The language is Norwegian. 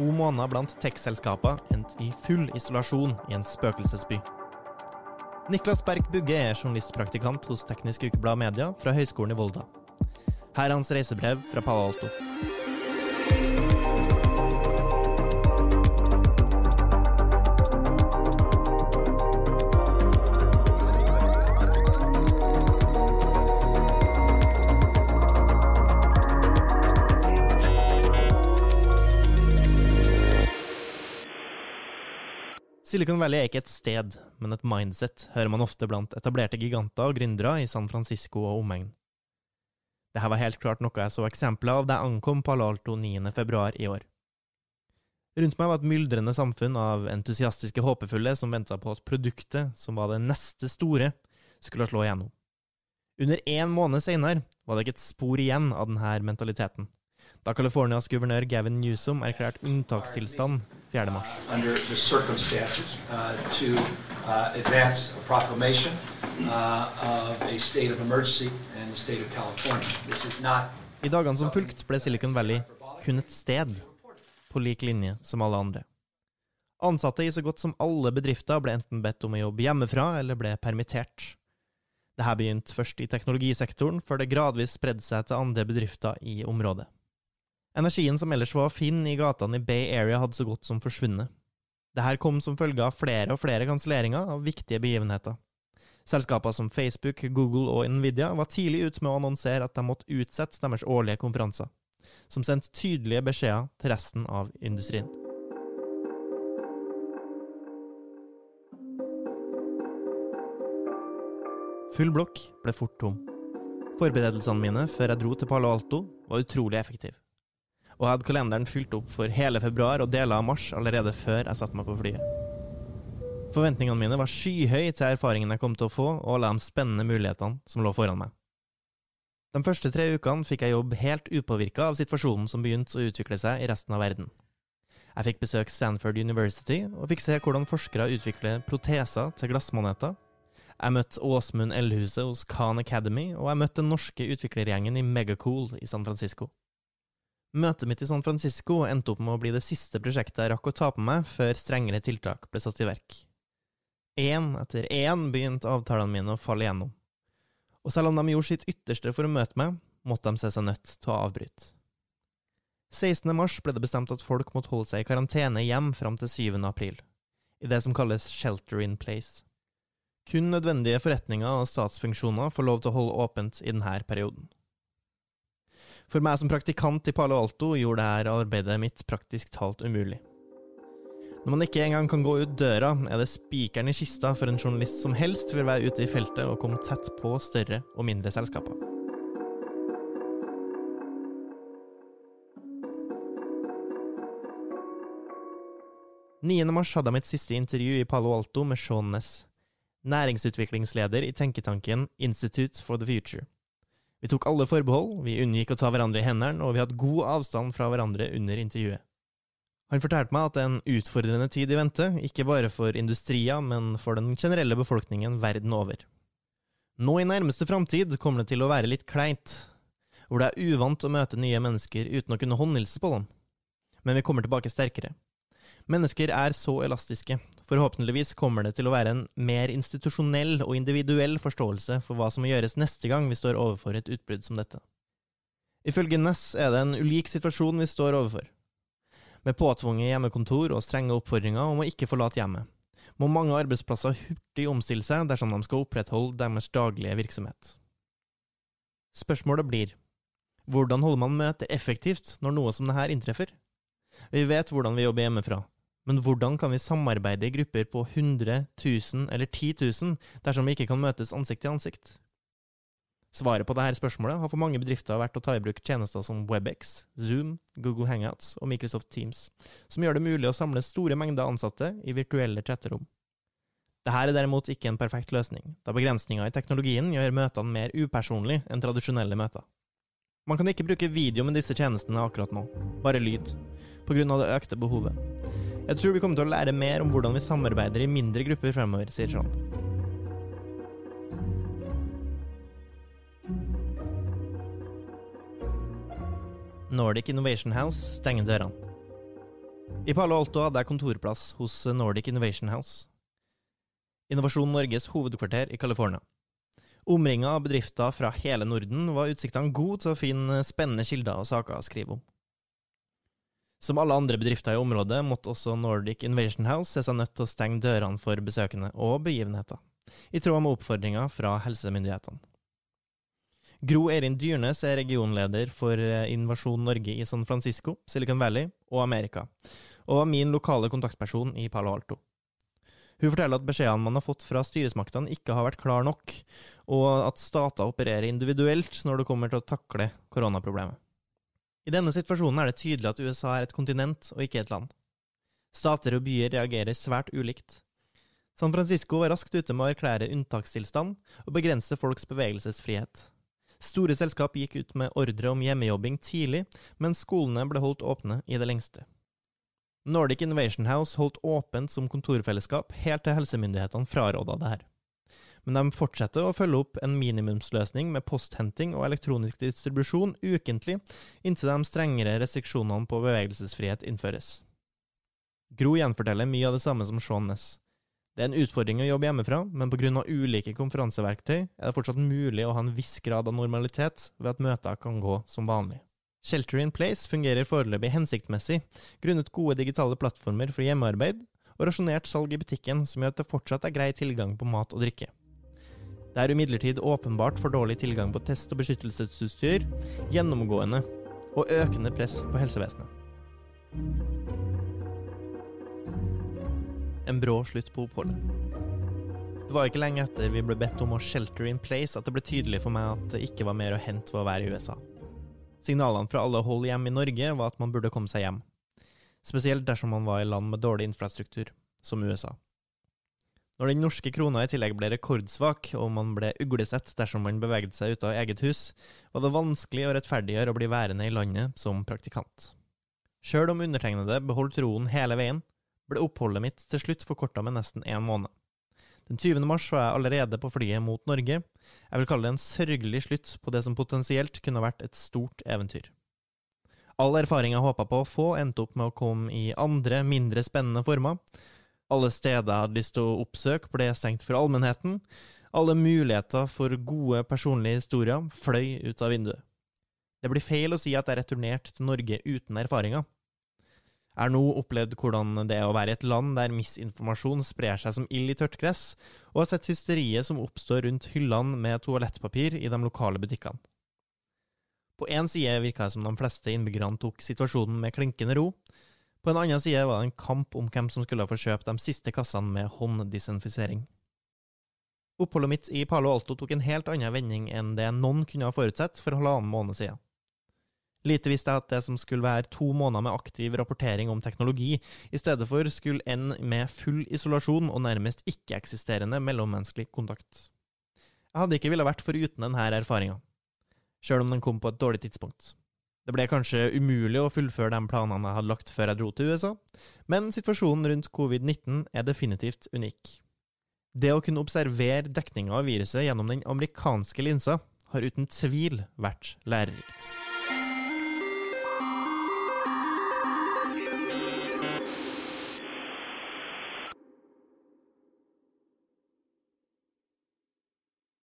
to måneder blant tech-selskaper endt i full isolasjon i en spøkelsesby. Niklas Berg Bugge er journalistpraktikant hos Teknisk Ukeblad Media fra Høgskolen i Volda. Her er hans reisebrev fra Palo Alto. Silicon Valley er ikke et sted, men et mindset, hører man ofte blant etablerte giganter og gründere i San Francisco og omegn. Dette var helt klart noe jeg så eksempler av da jeg ankom Palo Alto 9. februar i år. Rundt meg var et myldrende samfunn av entusiastiske håpefulle som venta på at produktet, som var det neste store, skulle slå igjennom. Under én måned seinere var det ikke et spor igjen av denne mentaliteten da Californias guvernør Gavin Newsom erklærte unntakstilstand 4. mars. I dagene som fulgte, ble Silicon Valley kun et sted, på lik linje som alle andre. Ansatte i så godt som alle bedrifter ble enten bedt om å jobbe hjemmefra eller ble permittert. Dette begynte først i teknologisektoren, før det gradvis spredde seg til andre bedrifter i området. Energien som ellers var å finne i gatene i Bay Area, hadde så godt som forsvunnet. Dette kom som følge av flere og flere kanselleringer av viktige begivenheter. Selskaper som Facebook, Google og Nvidia var tidlig ute med å annonsere at de måtte utsette deres årlige konferanser, som sendte tydelige beskjeder til resten av industrien. Full blokk ble fort tom. Forberedelsene mine før jeg dro til Palo Alto, var utrolig effektive og hadde kalenderen fylt opp for hele februar og deler av mars allerede før jeg satte meg på flyet. Forventningene mine var skyhøye til erfaringen jeg kom til å få, og alle de spennende mulighetene som lå foran meg. De første tre ukene fikk jeg jobb helt upåvirka av situasjonen som begynte å utvikle seg i resten av verden. Jeg fikk besøke Stanford University og fikk se hvordan forskere utvikler proteser til glassmoneter. Jeg møtte Åsmund Elhuset hos Khan Academy, og jeg møtte den norske utviklergjengen i Megacool i San Francisco. Møtet mitt i San Francisco endte opp med å bli det siste prosjektet jeg rakk å ta på meg før strengere tiltak ble satt i verk. Én etter én begynte avtalene mine å falle igjennom, og selv om de gjorde sitt ytterste for å møte meg, måtte de se seg nødt til å avbryte. 16. mars ble det bestemt at folk måtte holde seg i karantene hjem fram til 7. april, i det som kalles shelter in place. Kun nødvendige forretninger og statsfunksjoner får lov til å holde åpent i denne perioden. For meg som praktikant i Palo Alto gjorde dette arbeidet mitt praktisk talt umulig. Når man ikke engang kan gå ut døra, er det spikeren i kista for en journalist som helst vil være ute i feltet og komme tett på større og mindre selskaper. mars hadde jeg mitt siste intervju i Palo Alto med Sean Ness, næringsutviklingsleder i tenketanken Institute for the Future. Vi tok alle forbehold, vi unngikk å ta hverandre i hendene, og vi hadde god avstand fra hverandre under intervjuet. Han fortalte meg at det er en utfordrende tid i vente, ikke bare for industrier, men for den generelle befolkningen verden over. Nå i nærmeste framtid kommer det til å være litt kleint, hvor det er uvant å møte nye mennesker uten å kunne håndhilse på dem. Men vi kommer tilbake sterkere. Mennesker er så elastiske. Forhåpentligvis kommer det til å være en mer institusjonell og individuell forståelse for hva som må gjøres neste gang vi står overfor et utbrudd som dette. Ifølge Ness er det en ulik situasjon vi står overfor. Med påtvunget hjemmekontor og strenge oppfordringer om å ikke forlate hjemmet, må mange arbeidsplasser hurtig omstille seg dersom de skal opprettholde deres daglige virksomhet. Spørsmålet blir hvordan holder man møter effektivt når noe som dette inntreffer? Vi vet hvordan vi jobber hjemmefra, men hvordan kan vi samarbeide i grupper på 100 000 eller 10 000 dersom vi ikke kan møtes ansikt til ansikt? Svaret på dette spørsmålet har for mange bedrifter vært å ta i bruk tjenester som WebEx, Zoom, Google Hangouts og Microsoft Teams, som gjør det mulig å samle store mengder ansatte i virtuelle chatterom. Dette er derimot ikke en perfekt løsning, da begrensninger i teknologien gjør møtene mer upersonlige enn tradisjonelle møter. Man kan ikke bruke video med disse tjenestene akkurat nå, bare lyd, pga. det økte behovet. Jeg tror vi kommer til å lære mer om hvordan vi samarbeider i mindre grupper fremover, sier John. Nordic Innovation House stenger dørene. I Palo Alto hadde jeg kontorplass hos Nordic Innovation House. Innovasjon Norges hovedkvarter i California. Omringa av bedrifter fra hele Norden var utsiktene gode til å finne spennende kilder og saker å skrive om. Som alle andre bedrifter i området måtte også Nordic Invasion House se seg nødt til å stenge dørene for besøkende og begivenheter, i tråd med oppfordringa fra helsemyndighetene. Gro Eirin Dyrnes er regionleder for Invasjon Norge i San Francisco, Silicon Valley og Amerika, og var min lokale kontaktperson i Palo Alto. Hun forteller at beskjedene man har fått fra styresmaktene ikke har vært klar nok, og at stater opererer individuelt når det kommer til å takle koronaproblemet. I denne situasjonen er det tydelig at USA er et kontinent og ikke et land. Stater og byer reagerer svært ulikt. San Francisco var raskt ute med å erklære unntakstilstand og begrense folks bevegelsesfrihet. Store selskap gikk ut med ordre om hjemmejobbing tidlig, mens skolene ble holdt åpne i det lengste. Nordic Innovation House holdt åpent som kontorfellesskap helt til helsemyndighetene fraråda det her. Men de fortsetter å følge opp en minimumsløsning med posthenting og elektronisk distribusjon ukentlig, inntil de strengere restriksjonene på bevegelsesfrihet innføres. Gro gjenforteller mye av det samme som Sean Ness. Det er en utfordring å jobbe hjemmefra, men pga. ulike konferanseverktøy er det fortsatt mulig å ha en viss grad av normalitet ved at møter kan gå som vanlig. Shelter in Place fungerer foreløpig hensiktsmessig, grunnet gode digitale plattformer for hjemmearbeid og rasjonert salg i butikken som gjør at det fortsatt er grei tilgang på mat og drikke. Det er imidlertid åpenbart for dårlig tilgang på test- og beskyttelsesutstyr, gjennomgående og økende press på helsevesenet. En brå slutt på oppholdet. Det var ikke lenge etter vi ble bedt om å shelter in place at det ble tydelig for meg at det ikke var mer å hente ved å være i USA. Signalene fra alle hold hjemme i Norge var at man burde komme seg hjem, spesielt dersom man var i land med dårlig infrastruktur, som USA. Når den norske krona i tillegg ble rekordsvak, og man ble uglesett dersom man beveget seg ut av eget hus, var det vanskelig å rettferdiggjøre å bli værende i landet som praktikant. Sjøl om undertegnede beholdt roen hele veien, ble oppholdet mitt til slutt forkorta med nesten én måned. Den 20. mars var jeg allerede på flyet mot Norge. Jeg vil kalle det en sørgelig slutt på det som potensielt kunne vært et stort eventyr. All erfaring jeg håpa på å få, endte opp med å komme i andre, mindre spennende former. Alle steder jeg hadde lyst til å oppsøke, ble stengt for allmennheten. Alle muligheter for gode personlige historier fløy ut av vinduet. Det blir feil å si at jeg returnerte til Norge uten erfaringer. Jeg har nå opplevd hvordan det er å være i et land der misinformasjon sprer seg som ild i tørt gress, og har sett hysteriet som oppstår rundt hyllene med toalettpapir i de lokale butikkene. På én side virka det som de fleste innbyggerne tok situasjonen med klinkende ro. På en annen side var det en kamp om hvem som skulle få kjøpe de siste kassene med hånddisinfisering. Oppholdet mitt i Palo Alto tok en helt annen vending enn det noen kunne ha forutsett for halvannen måned siden. Lite visste jeg at det som skulle være to måneder med aktiv rapportering om teknologi, i stedet for skulle ende med full isolasjon og nærmest ikke-eksisterende mellommenneskelig kontakt. Jeg hadde ikke villet vært foruten denne erfaringa, sjøl om den kom på et dårlig tidspunkt. Det ble kanskje umulig å fullføre de planene jeg hadde lagt før jeg dro til USA, men situasjonen rundt covid-19 er definitivt unik. Det å kunne observere dekninga av viruset gjennom den amerikanske linsa har uten tvil vært lærerikt.